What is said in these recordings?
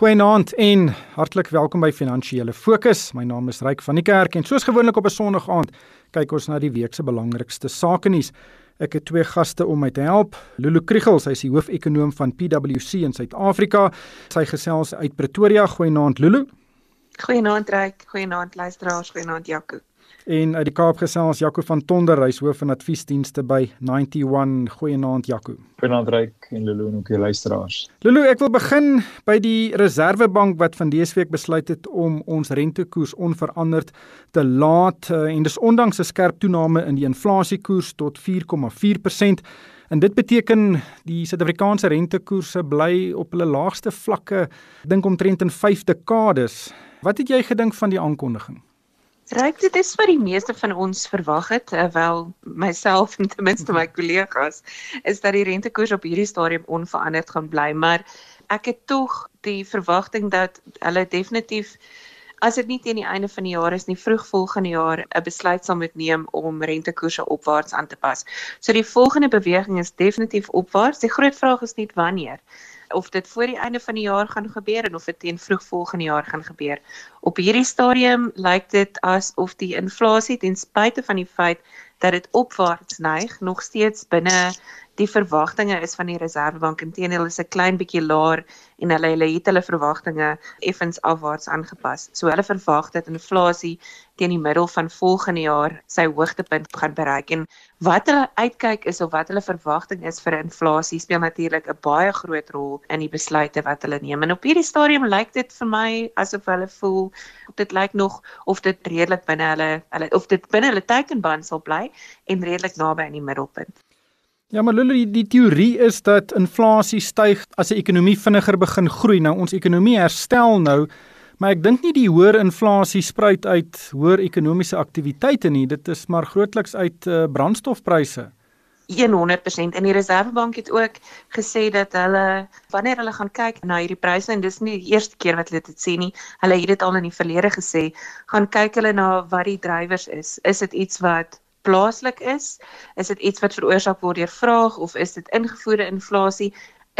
Goeienaand en hartlik welkom by Finansiële Fokus. My naam is Ryk van die Kerk en soos gewoonlik op 'n Sondaгаand kyk ons na die week se belangrikste sake nuus. Ek het twee gaste om my te help. Lulu Kriel, sy is die hoofekonoom van PwC in Suid-Afrika. Sy gesels uit Pretoria. Goeienaand Lulu. Goeienaand Ryk, goeienaand luisteraars, goeienaand Jaco. En uit die Kaap gesels Jaco van Tonder, hy's hoof van adviesdienste by 91. Goeienaand Jaco. Goeienaand Ryk en Lulu en ook die luisteraars. Lulu, ek wil begin by die Reserwebank wat van dese week besluit het om ons rentekoers onveranderd te laat eh, en dis ondanks 'n skerp toename in die inflasiekoers tot 4,4%. En dit beteken die Suid-Afrikaanse rentekoerse bly op hulle laagste vlakke, dink omtrent in 5 dekades. Wat het jy gedink van die aankondiging? Ryk dit is wat die meeste van ons verwag het, wel myself en ten minste my kollegas, is dat die rentekoers op hierdie stadium onveranderd gaan bly, maar ek het tog die verwagting dat hulle definitief as dit nie teen die einde van die jaar is nie, vroeg volgende jaar 'n besluit sal moet neem om rentekoerse opwaarts aan te pas. So die volgende beweging is definitief opwaarts. Die groot vraag is net wanneer of dit voor die einde van die jaar gaan gebeur en of dit teen vroeg volgende jaar gaan gebeur. Op hierdie stadium lyk dit asof die inflasie ten spyte van die feit dat dit opwaarts neig, nog steeds binne die verwagtinge is van die Reserwebank. Inteendeel is 'n klein bietjie laer en hulle hulle het hulle verwagtinge effens afwaarts aangepas. So hulle verwag dat inflasie teen die middel van volgende jaar sy hoogtepunt gaan bereik en wat hulle uitkyk is of wat hulle verwagting is vir inflasie speel natuurlik 'n baie groot rol in die besluite wat hulle neem. En op hierdie stadium lyk dit vir my asof hulle voel dit lyk nog of dit redelik binne hulle hulle of dit binne hulle teikenband sal bly en redelik naby aan die middelpunt. Ja, maar Lulu, die, die teorie is dat inflasie styg as 'n ekonomie vinniger begin groei. Nou ons ekonomie herstel nou, maar ek dink nie die hoër inflasie spruit uit hoër ekonomiese aktiwiteite nie. Dit is maar grootliks uit uh, brandstofpryse. 100% en die Reserwebank het ook gesê dat hulle wanneer hulle gaan kyk na hierdie pryse en dis nie die eerste keer wat hulle dit sê nie, hulle het dit al in die verlede gesê, gaan kyk hulle na wat die drywers is. Is dit iets wat plaaslik is? Is dit iets wat veroorsaak word deur vraag of is dit ingevoerde inflasie?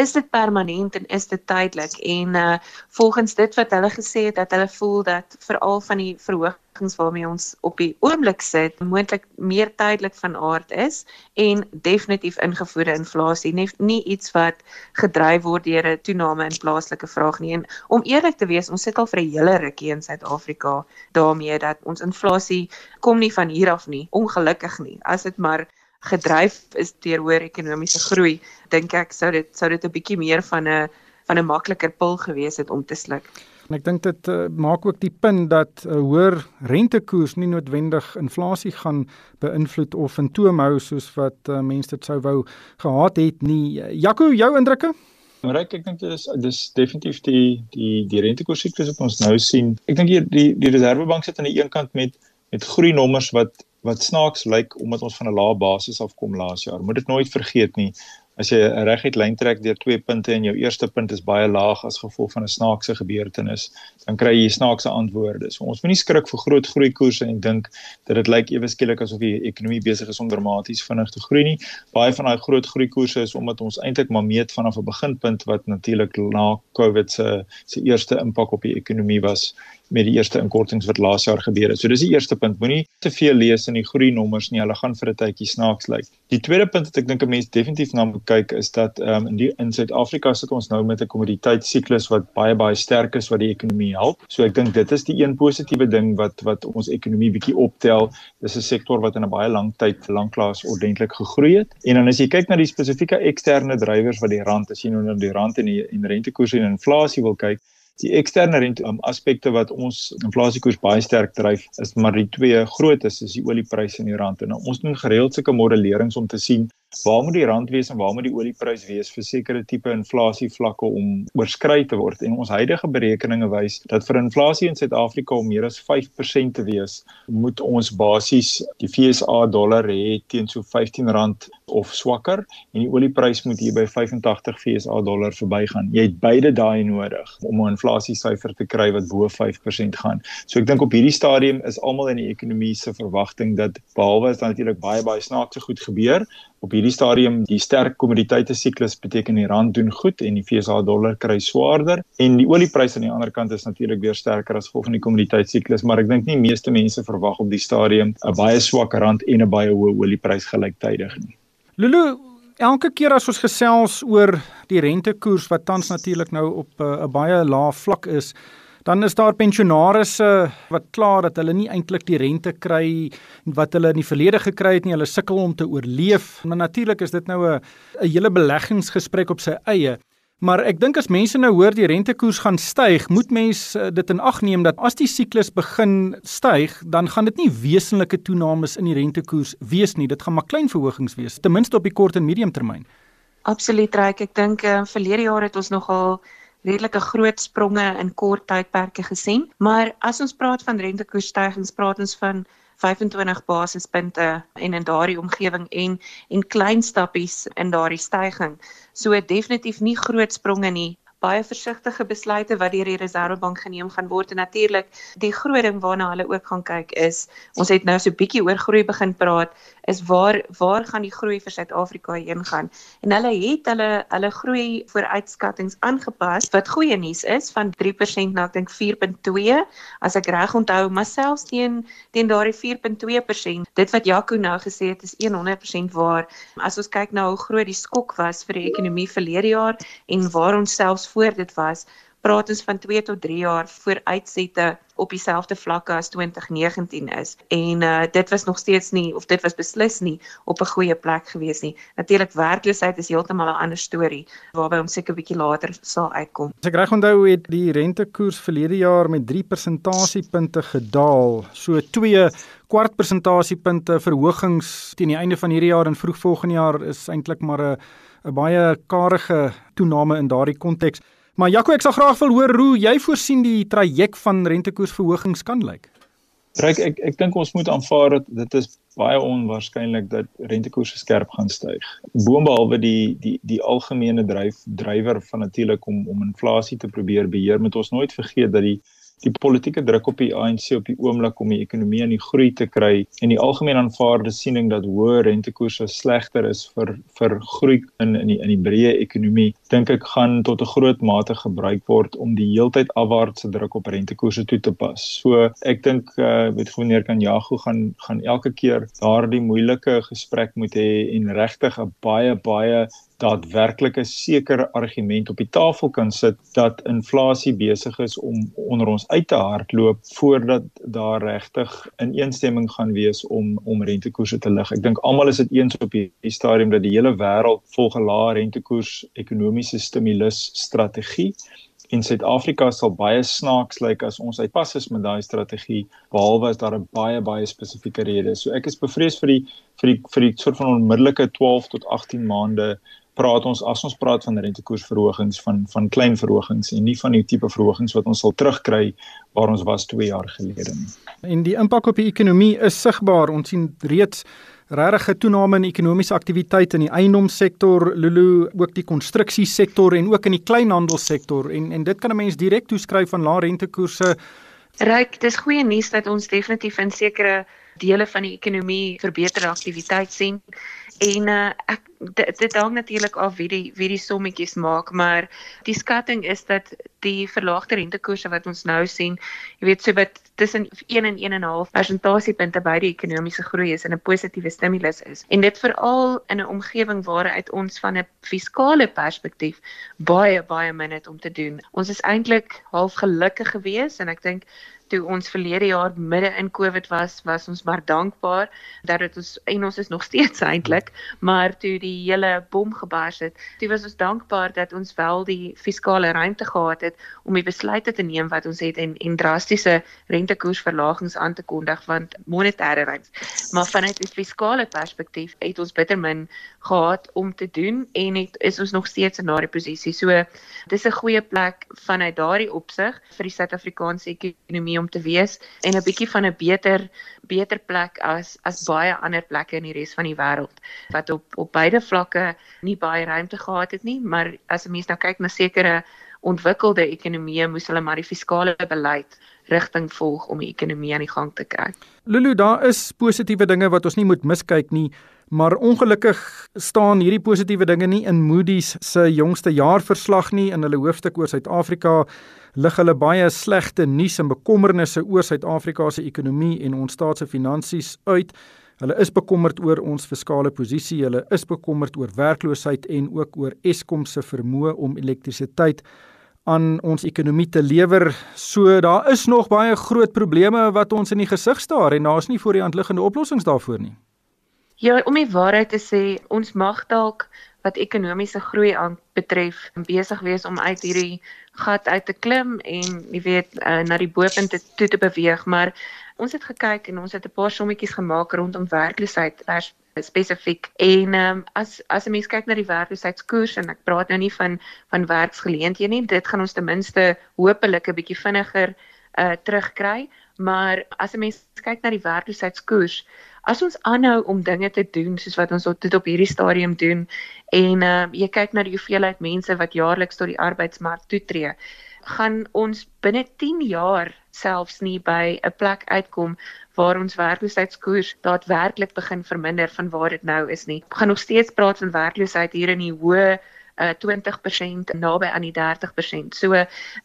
Is dit permanent en is dit tydelik? En uh volgens dit wat hulle gesê het dat hulle voel dat veral van die verhoog beleggings waarmee ons op die oomblik sit moontlik meer tydelik van aard is en definitief ingevoerde inflasie. Nie, nie iets wat gedryf word deur 'n toename in plaaslike vraag nie. En om eerlik te wees ons sit al vir 'n hele rukkie in Suid-Afrika daarmee dat ons inflasie kom nie van hier af nie. Ongelukkig nie. As dit maar gedryf is deur hoër ekonomiese groei dink ek sou dit sou dit 'n bietjie meer van 'n van 'n makliker pil gewees het om te sluk. En ek dink dit uh, maak ook die punt dat 'n uh, hoër rentekoers nie noodwendig inflasie gaan beïnvloed of in toom hou soos wat uh, mense dit sou wou gehad het nie. Jaco, jou indrukke? Ryk, ek dink dit is dis definitief die die die rentekoers siklus wat ons nou sien. Ek dink hier die die Reserwebank sit aan die een kant met met groei nommers wat wat snaaks lyk omdat ons van 'n lae basis af kom laas jaar. Moet dit nooit vergeet nie as jy 'n reguit lyn trek deur twee punte en jou eerste punt is baie laag as gevolg van 'n snaakse gebeurtenis, dan kry jy snaakse antwoorde. So ons moenie skrik vir groot groeikoerse en dink dat dit lyk ewe skielik asof die ekonomie besig is om dramaties vinnig te groei nie. Baie van daai groot groeikoerse is omdat ons eintlik maar meet vanaf 'n beginpunt wat natuurlik na COVID se se eerste impak op die ekonomie was met die eerste inkortings wat laas jaar gebeur het. So dis die eerste punt. Moenie te veel lees in die groei nommers nie. Hulle gaan vir 'n tydjie snaaks lyk. Die tweede punt wat ek dink 'n mens definitief na moet kyk is dat ehm um, in die in Suid-Afrika sit ons nou met 'n kommoditeitsiklus wat baie baie sterk is wat die ekonomie help. So ek dink dit is die een positiewe ding wat wat ons ekonomie bietjie optel. Dis 'n sektor wat in 'n baie lang tyd lanklaas ordentlik gegroei het. En dan as jy kyk na die spesifieke eksterne drywers wat die rand, as jy nou na die rand en die en rentekoerse en inflasie wil kyk, die eksterne rente um, aspekte wat ons inflasiekoers baie sterk dryf is maar die twee grootes is die oliepryse en die rand. En nou, ons doen gereeld sulke modellerings om te sien waar moet die rand wees en waar moet die olieprys wees vir sekere tipe inflasie vlakke om oorskry te word? En ons huidige berekeninge wys dat vir inflasie in Suid-Afrika om meer as 5% te wees moet ons basies die FSA dollar hê teen so R15 of swakker. En die olieprys moet hier by 85 FSA dollar verbygaan. Jy het beide daai nodig om 'n inflasiesyfer te kry wat bo 5% gaan. So ek dink op hierdie stadium is almal in die ekonomie se verwagting dat behalwe as natuurlik baie baie snaakse goed gebeur op hierdie stadium die sterk kommoditeite siklus beteken die rand doen goed en die FSA dollar kry swaarder en die oliepryse aan die ander kant is natuurlik weer sterker as gevolg van die kommoditeitsiklus maar ek dink nie meeste mense verwag op die stadium 'n baie swak rand en 'n baie hoë olieprys gelyktydig nie. Lulu Elke keer as ons gesels oor die rentekoers wat tans natuurlik nou op eh, 'n uh, baie lae vlak is, Dan is daar pensionaarsse wat kla dat hulle nie eintlik die rente kry wat hulle in die verlede gekry het nie. Hulle sukkel om te oorleef. Maar natuurlik is dit nou 'n 'n hele beleggingsgesprek op sy eie. Maar ek dink as mense nou hoor die rentekoers gaan styg, moet mens eh, dit in ag neem dat as die siklus begin styg, dan gaan dit nie wesenlike toenames in die rentekoers wees nie. Dit gaan maar klein verhogings wees, ten minste op die kort en medium termyn. Absoluut reg. Ek dink uh, verlede jaar het ons nogal redelike groot spronge in kort tydperke gesien. Maar as ons praat van rentekoersstygings, praat ons van 25 basispunte en in daardie omgewing en en klein stappies in daardie stygings. So definitief nie groot spronge nie, baie versigtige besluite wat deur die Reserwebank geneem gaan word. En natuurlik die groot ding waarna hulle ook gaan kyk is ons het nou so bietjie oor groei begin praat is waar waar gaan die groei vir Suid-Afrika heen gaan? En hulle het hulle hulle groei vooruitskattinge aangepas wat goeie nuus is van 3% na ek dink 4.2 as ek reg onthou maar selfs teen teen daardie 4.2% dit wat Jaco nou gesê het is 100% waar. As ons kyk na hoe groot die skok was vir die ekonomie verlede jaar en waar ons selfs voor dit was, praat ons van 2 tot 3 jaar vooruitsette op dieselfde vlakke as 2019 is. En uh dit was nog steeds nie of dit was beslis nie op 'n goeie plek gewees nie. Natuurlik werkloosheid is heeltemal 'n ander storie waarby ons seker bietjie later sal uitkom. As ek reg onthou het die rentekoers verlede jaar met 3 persentasiepunte gedaal. So 2 kwart persentasiepunte verhogings teen die einde van hierdie jaar en vroeg volgende jaar is eintlik maar 'n 'n baie karige toename in daardie konteks. Maar Jaco, ek sal graag wil hoor hoe jy voorsien die traject van rentekoersverhogings kan lyk. Ryk ek ek dink ons moet aanvaar dat dit is baie onwaarskynlik dat rentekoerse skerp gaan styg. Boonbehalwe die die die algemene dryf drywer van natuurlik om om inflasie te probeer beheer, moet ons nooit vergeet dat die die politieke druk op die ANC op die oomblik om die ekonomie aan die groei te kry en die algemeen aanvaarde siening dat hoë rentekoerse slegter is vir vir groei in in die in die breë ekonomie dink ek gaan tot 'n groot mate gebruik word om die heeltyd afwaartse druk op rentekoerse toe te pas. So ek dink uh weet gouverneur kan Jago gaan gaan elke keer daardie moeilike gesprek moet hê en regtig 'n baie baie daadwerklike sekere argument op die tafel kan sit dat inflasie besig is om onder ons uit te hardloop voordat daar regtig 'n instemming gaan wees om om rentekoerse te lig. Ek dink almal is dit eens op hierdie stadium dat die hele wêreld volg 'n lae rentekoers ekonomiese stimulus strategie en Suid-Afrika sal baie snaaks lyk as ons uitpas is met daai strategie behalwe as daar 'n baie baie spesifieke rede. So ek is bevrees vir die vir die vir die soort van onmiddellike 12 tot 18 maande praat ons as ons praat van rentekoersverhogings van van klein verhogings en nie van die tipe verhogings wat ons sal terugkry waar ons was 2 jaar gelede nie. En die impak op die ekonomie is sigbaar. Ons sien reeds regtig 'n toename in ekonomiese aktiwiteit in die eiendomssektor, Lulu, ook die konstruksiesektor en ook in die kleinhandelsektor en en dit kan 'n mens direk toeskryf aan lae rentekoerse. Ryk, dis goeie nuus dat ons definitief in sekere dele van die ekonomie verbeterde aktiwiteit sien. En uh, ek dit, dit hang natuurlik af wie die wie die sommetjies maak, maar die skatting is dat die verlaagde rentekoerse wat ons nou sien, jy weet so wat tussen 1 en 1.5 persentasiepunte by die ekonomiese groei is en 'n positiewe stimulus is. En dit veral in 'n omgewing waaruit ons van 'n fiskale perspektief baie baie min het om te doen. Ons is eintlik half gelukkig geweest en ek dink toe ons verlede jaar midde in Covid was, was ons maar dankbaar dat dit ons en ons is nog steeds eintlik, maar toe die die hele bom gebars het. Toe was ons dankbaar dat ons wel die fiskale ruimte gehad het om die besluite te neem wat ons het en en drastiese rentekoersverlagings aan te kondig want monetêre ruimte. Maar vanuit 'n fiskale perspektief het ons bitter min gehad om te doen en het is ons nog steeds in daardie posisie. So dis 'n goeie plek vanuit daardie opsig vir die Suid-Afrikaanse ekonomie om te wees en 'n bietjie van 'n beter beter plek as as baie ander plekke in die res van die wêreld wat op op beide vlakke nie baie ruimte gehad het nie, maar as 'n mens nou kyk na sekere ontwikkelde ekonomieë, moes hulle maar die fiskale beleid rigting volg om die ekonomie aan die gang te kry. Lulu, daar is positiewe dinge wat ons nie moet miskyk nie. Maar ongelukkig staan hierdie positiewe dinge nie in Moody's se jongste jaarverslag nie in hulle hoofstuk oor Suid-Afrika lig hulle baie slegte nuus en bekommernisse oor Suid-Afrika se ekonomie en ons staat se finansies uit. Hulle is bekommerd oor ons fiskale posisie, hulle is bekommerd oor werkloosheid en ook oor Eskom se vermoë om elektrisiteit aan ons ekonomie te lewer. So daar is nog baie groot probleme wat ons in die gesig staar en daar's nie voor die hand liggende oplossings daarvoor nie. Ja, om die waarheid te sê, ons mag dalk wat ekonomiese groei aan betref besig wees om uit hierdie gat uit te klim en jy weet uh, na die boepunte toe te beweeg, maar ons het gekyk en ons het 'n paar sommetjies gemaak rondom werkloosheid spesifiek. En um, as as 'n mens kyk na die werkloosheidskoers en ek praat nou nie van van werksgeleenthede nie dit gaan ons ten minste hopelik 'n bietjie vinniger uh, terugkry. Maar as 'n mens kyk na die werkloosheidskoers as ons aanhou om dinge te doen soos wat ons tot op hierdie stadium doen en uh, jy kyk na die hoeveelheid mense wat jaarliks tot die arbeidsmark toetree gaan ons binne 10 jaar selfs nie by 'n plek uitkom waar ons werkloosheidskoers daadwerklik begin verminder van waar dit nou is nie. Ons gaan nog steeds praat van werkloosheid hier in die hoë uh, 20% naby aan die 30%. So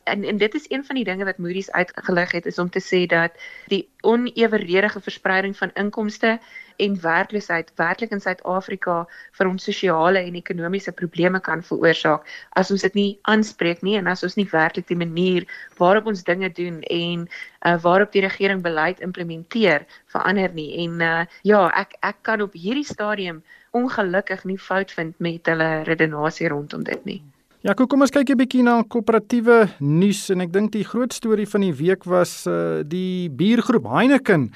en en dit is een van die dinge wat Moody's uitgelig het is om te sê dat die oneweredige verspreiding van inkomste en werkloosheid werklik in Suid-Afrika vir ons sosiale en ekonomiese probleme kan veroorsaak as ons dit nie aanspreek nie en as ons nie werklik die manier waarop ons dinge doen en uh, waarop die regering beleid implementeer verander nie en uh, ja ek ek kan op hierdie stadium ongelukkig nie fout vind met hulle redenasie rondom dit nie. Ja, kom ons kyk 'n bietjie na koöperatiewe nuus en ek dink die groot storie van die week was uh, die biergroep Heineken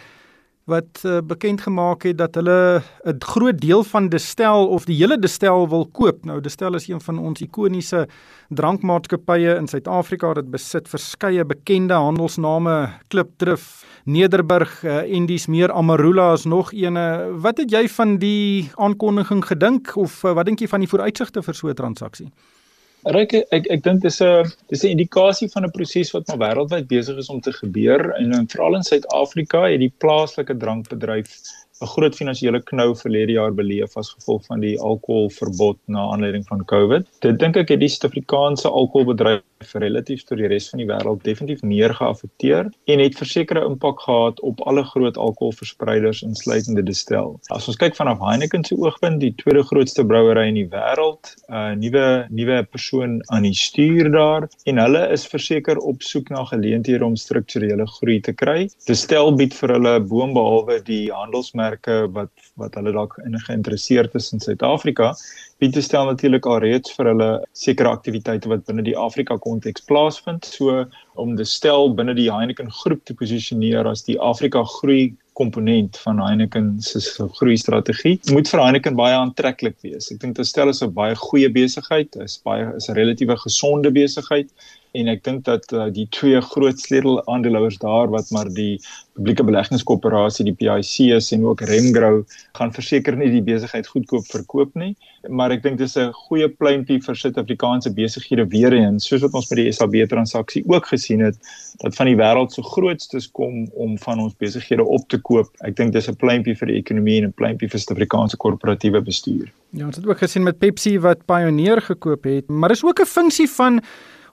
wat uh, bekend gemaak het dat hulle 'n groot deel van Destel of die hele Destel wil koop. Nou Destel is een van ons ikoniese drankmaatskappye in Suid-Afrika. Dit besit verskeie bekende handelsname, Klipdrif, Nederburg uh, en dis meer Amarula is nog eene. Wat het jy van die aankondiging gedink of uh, wat dink jy van die vooruitsigte vir so 'n transaksie? Ryk ek ek dink dis 'n dis 'n indikasie van 'n proses wat maar wêreldwyd besig is om te gebeur en, en veral in Suid-Afrika het die plaaslike drankbedryf 'n groot finansiële knou verlede jaar beleef as gevolg van die alkoholverbod na aanleiding van COVID. Dit dink ek het die Suid-Afrikaanse alkoholbedryf relatief tot die res van die wêreld definitief meer geaffekteer en het versekerde impak gehad op alle groot alkoholverspreiders insluitende Distel. As ons kyk vanaf Heineken se oogpunt, die tweede grootste brouery in die wêreld, 'n uh, nuwe nuwe persoon aan die stuur daar en hulle is verseker op soek na geleenthede om strukturele groei te kry. Distel bied vir hulle boonbehalwe die handelsmerk merke wat wat hulle dalk in geïnteresseerd is in Suid-Afrika, bied te stel natuurlik al reeds vir hulle sekere aktiwiteite wat binne die Afrika konteks plaasvind, so om te stel binne die Heineken groep te posisioneer as die Afrika groei komponent van Heineken se groei strategie moet vir Heineken baie aantreklik wees. Ek dink dit stel is 'n baie goeie besigheid, is baie is 'n relatiewe gesonde besigheid en ek dink dat uh, die twee groot sleutel aandeelhouers daar wat maar die publieke beleggingskoöperasie die PIC is en ook Remgrow gaan verseker nie die besigheid goedkoop verkoop nie. Maar ek dink dis 'n goeie pleintjie vir Suid-Afrikaanse besighede weer eens soos wat ons met die SAB transaksie ook gesien het dat van die wêreld se grootstes kom om van ons besighede op te koop. Ek dink dis 'n pleintjie vir die ekonomie en 'n pleintjie vir Suid-Afrikaanse korporatiewe bestuur. Ja ons het ook gesien met Pepsi wat Pioneer gekoop het maar is ook 'n funksie van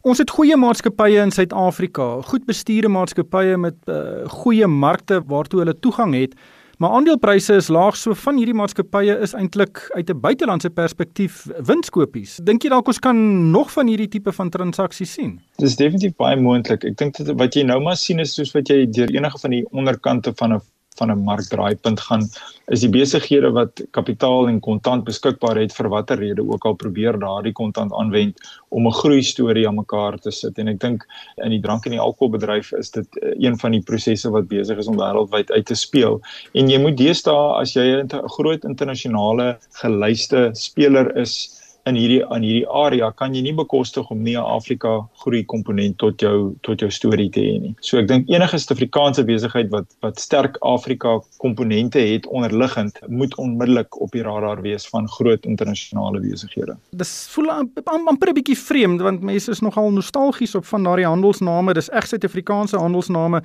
Ons het goeie maatskappye in Suid-Afrika, goed bestuurde maatskappye met uh, goeie markte waartoe hulle toegang het, maar aandelepryse is laag, so van hierdie maatskappye is eintlik uit 'n buitelandse perspektief winskoopies. Dink jy dalk ons kan nog van hierdie tipe van transaksies sien? Dis definitief baie moontlik. Ek dink wat jy nou maar sien is soos wat jy deur enige van die onderkante van 'n van 'n markdraaipunt gaan is die besighede wat kapitaal en kontant beskikbaar het vir watter rede ook al probeer daardie kontant aanwend om 'n groei storie aan mekaar te sit. En ek dink in die drank en die alkoholbedryf is dit eh, een van die prosesse wat besig is om wêreldwyd uit te speel. En jy moet deesdae as jy 'n groot internasionale gelyste speler is in hierdie aan hierdie area kan jy nie bekostig om nie 'n Afrika groei komponent tot jou tot jou storie te hê nie. So ek dink enige Suid-Afrikaanse besigheid wat wat sterk Afrika komponente het onderliggend moet onmiddellik op die radar wees van groot internasionale besighede. Dis voel amper 'n bietjie vreemd want mense is nogal nostalgies op van daardie handelsname. Dis reg Suid-Afrikaanse handelsname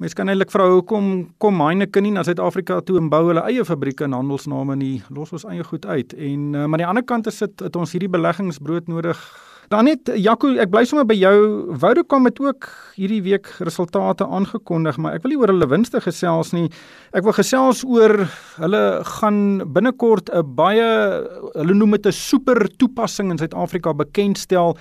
Mens kan eintlik vra hoekom kom Heineken nie na Suid-Afrika toe en bou hulle eie fabrieke en handelsname nie. Los ons eie goed uit. En uh, maar aan die ander kant is dit het ons hierdie beleggingsbrood nodig Dan net Jaco, ek bly sommer by jou. Vodacom het ook hierdie week resultate aangekondig, maar ek wil nie oor hulle winste gesels nie. Ek wil gesels oor hulle gaan binnekort 'n baie hulle noem dit 'n super toepassing in Suid-Afrika bekendstel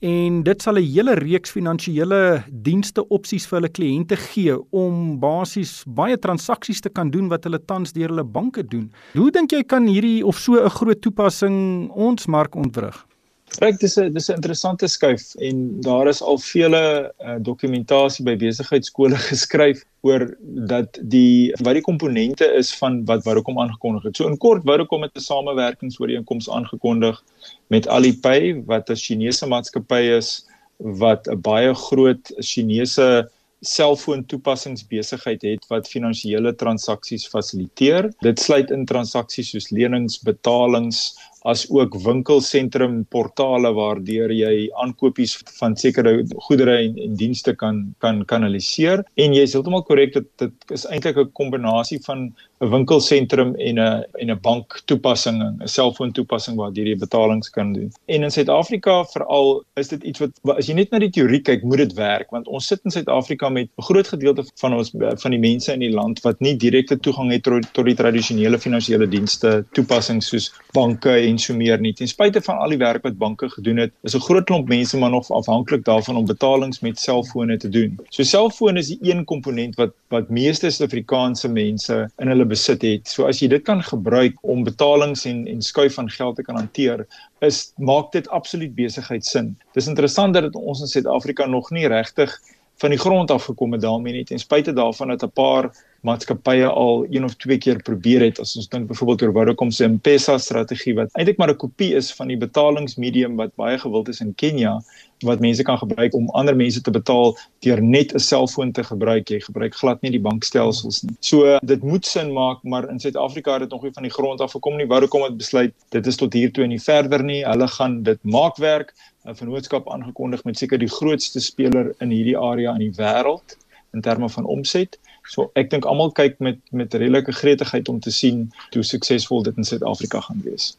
en dit sal 'n hele reeks finansiële dienste opsies vir hulle kliënte gee om basies baie transaksies te kan doen wat hulle tans deur hulle banke doen. Hoe dink jy kan hierdie of so 'n groot toepassing ons mark ontwrig? Kyk, dis 'n dis 'n interessante skuif en daar is al vele uh, dokumentasie by besigheidskole geskryf oor dat die wat die komponente is van wat Vodacom aangekondig het. So in kort, Vodacom het 'n samewerkingsooreenkoms aangekondig met Alipay wat 'n Chinese maatskappy is wat 'n baie groot Chinese selfoon toepassingsbesigheid het wat finansiële transaksies fasiliteer. Dit sluit in transaksies soos lenings, betalings, as ook winkelsentrum portale waardeur jy aankopies van sekere goedere en, en dienste kan kan kanaliseer en jy is heeltemal korrek dat dit is eintlik 'n kombinasie van 'n winkelsentrum en 'n en 'n bank toepassing, 'n selfoon toepassing waardeur jy betalings kan doen. En in Suid-Afrika veral is dit iets wat as jy net na die teorie kyk, moet dit werk want ons sit in Suid-Afrika met 'n groot gedeelte van ons van die mense in die land wat nie direkte toegang het tot die tradisionele finansiële dienste toepassings soos banke so meer nie. Ten spyte van al die werk wat banke gedoen het, is 'n groot klomp mense maar nog afhanklik daarvan om betalings met selfone te doen. So selfone is die een komponent wat wat meeste Suid-Afrikaanse mense in hulle besit het. So as jy dit kan gebruik om betalings en en skuif van geld te kan hanteer, is maak dit absoluut besigheidsin. Dis interessant dat ons in Suid-Afrika nog nie regtig van die grond af gekom het daarmee nie. Ten spyte daarvan dat 'n paar maatskappye al een of twee keer probeer het as ons dink byvoorbeeld oor Vodacom se M-Pesa strategie wat eintlik maar 'n kopie is van die betalingsmedium wat baie gewild is in Kenia wat mense kan gebruik om ander mense te betaal deur net 'n selfoon te gebruik. Jy gebruik glad nie die bankstelsels nie. So dit moet sin maak maar in Suid-Afrika het dit nog nie van die grond af gekom nie. Vodacom het besluit dit is tot hier toe en nie verder nie. Hulle gaan dit maak werk 'n vennootskap aangekondig met seker die grootste speler in hierdie area in die wêreld in terme van omset So ek dink almal kyk met met redelike gretigheid om te sien hoe suksesvol dit in Suid-Afrika gaan wees.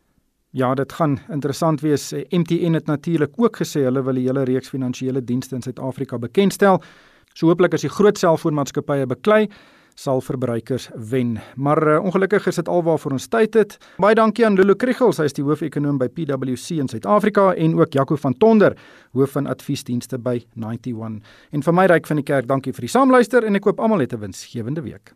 Ja, dit gaan interessant wees. MTN het natuurlik ook gesê hulle wil die hele reeks finansiële dienste in Suid-Afrika bekendstel. So hooplik as die groot selfoonmaatskappye beklei sal verbruikers wen. Maar uh, ongelukkig is dit alwaar vir ons tyd het. Baie dankie aan Lulu Krugel, sy is die hoofekonoom by PwC in Suid-Afrika en ook Jaco van Tonder, hoof van adviesdienste by 91. En vir my ryk van die kerk, dankie vir die saamluister en ek koop almal 'n winsgewende week.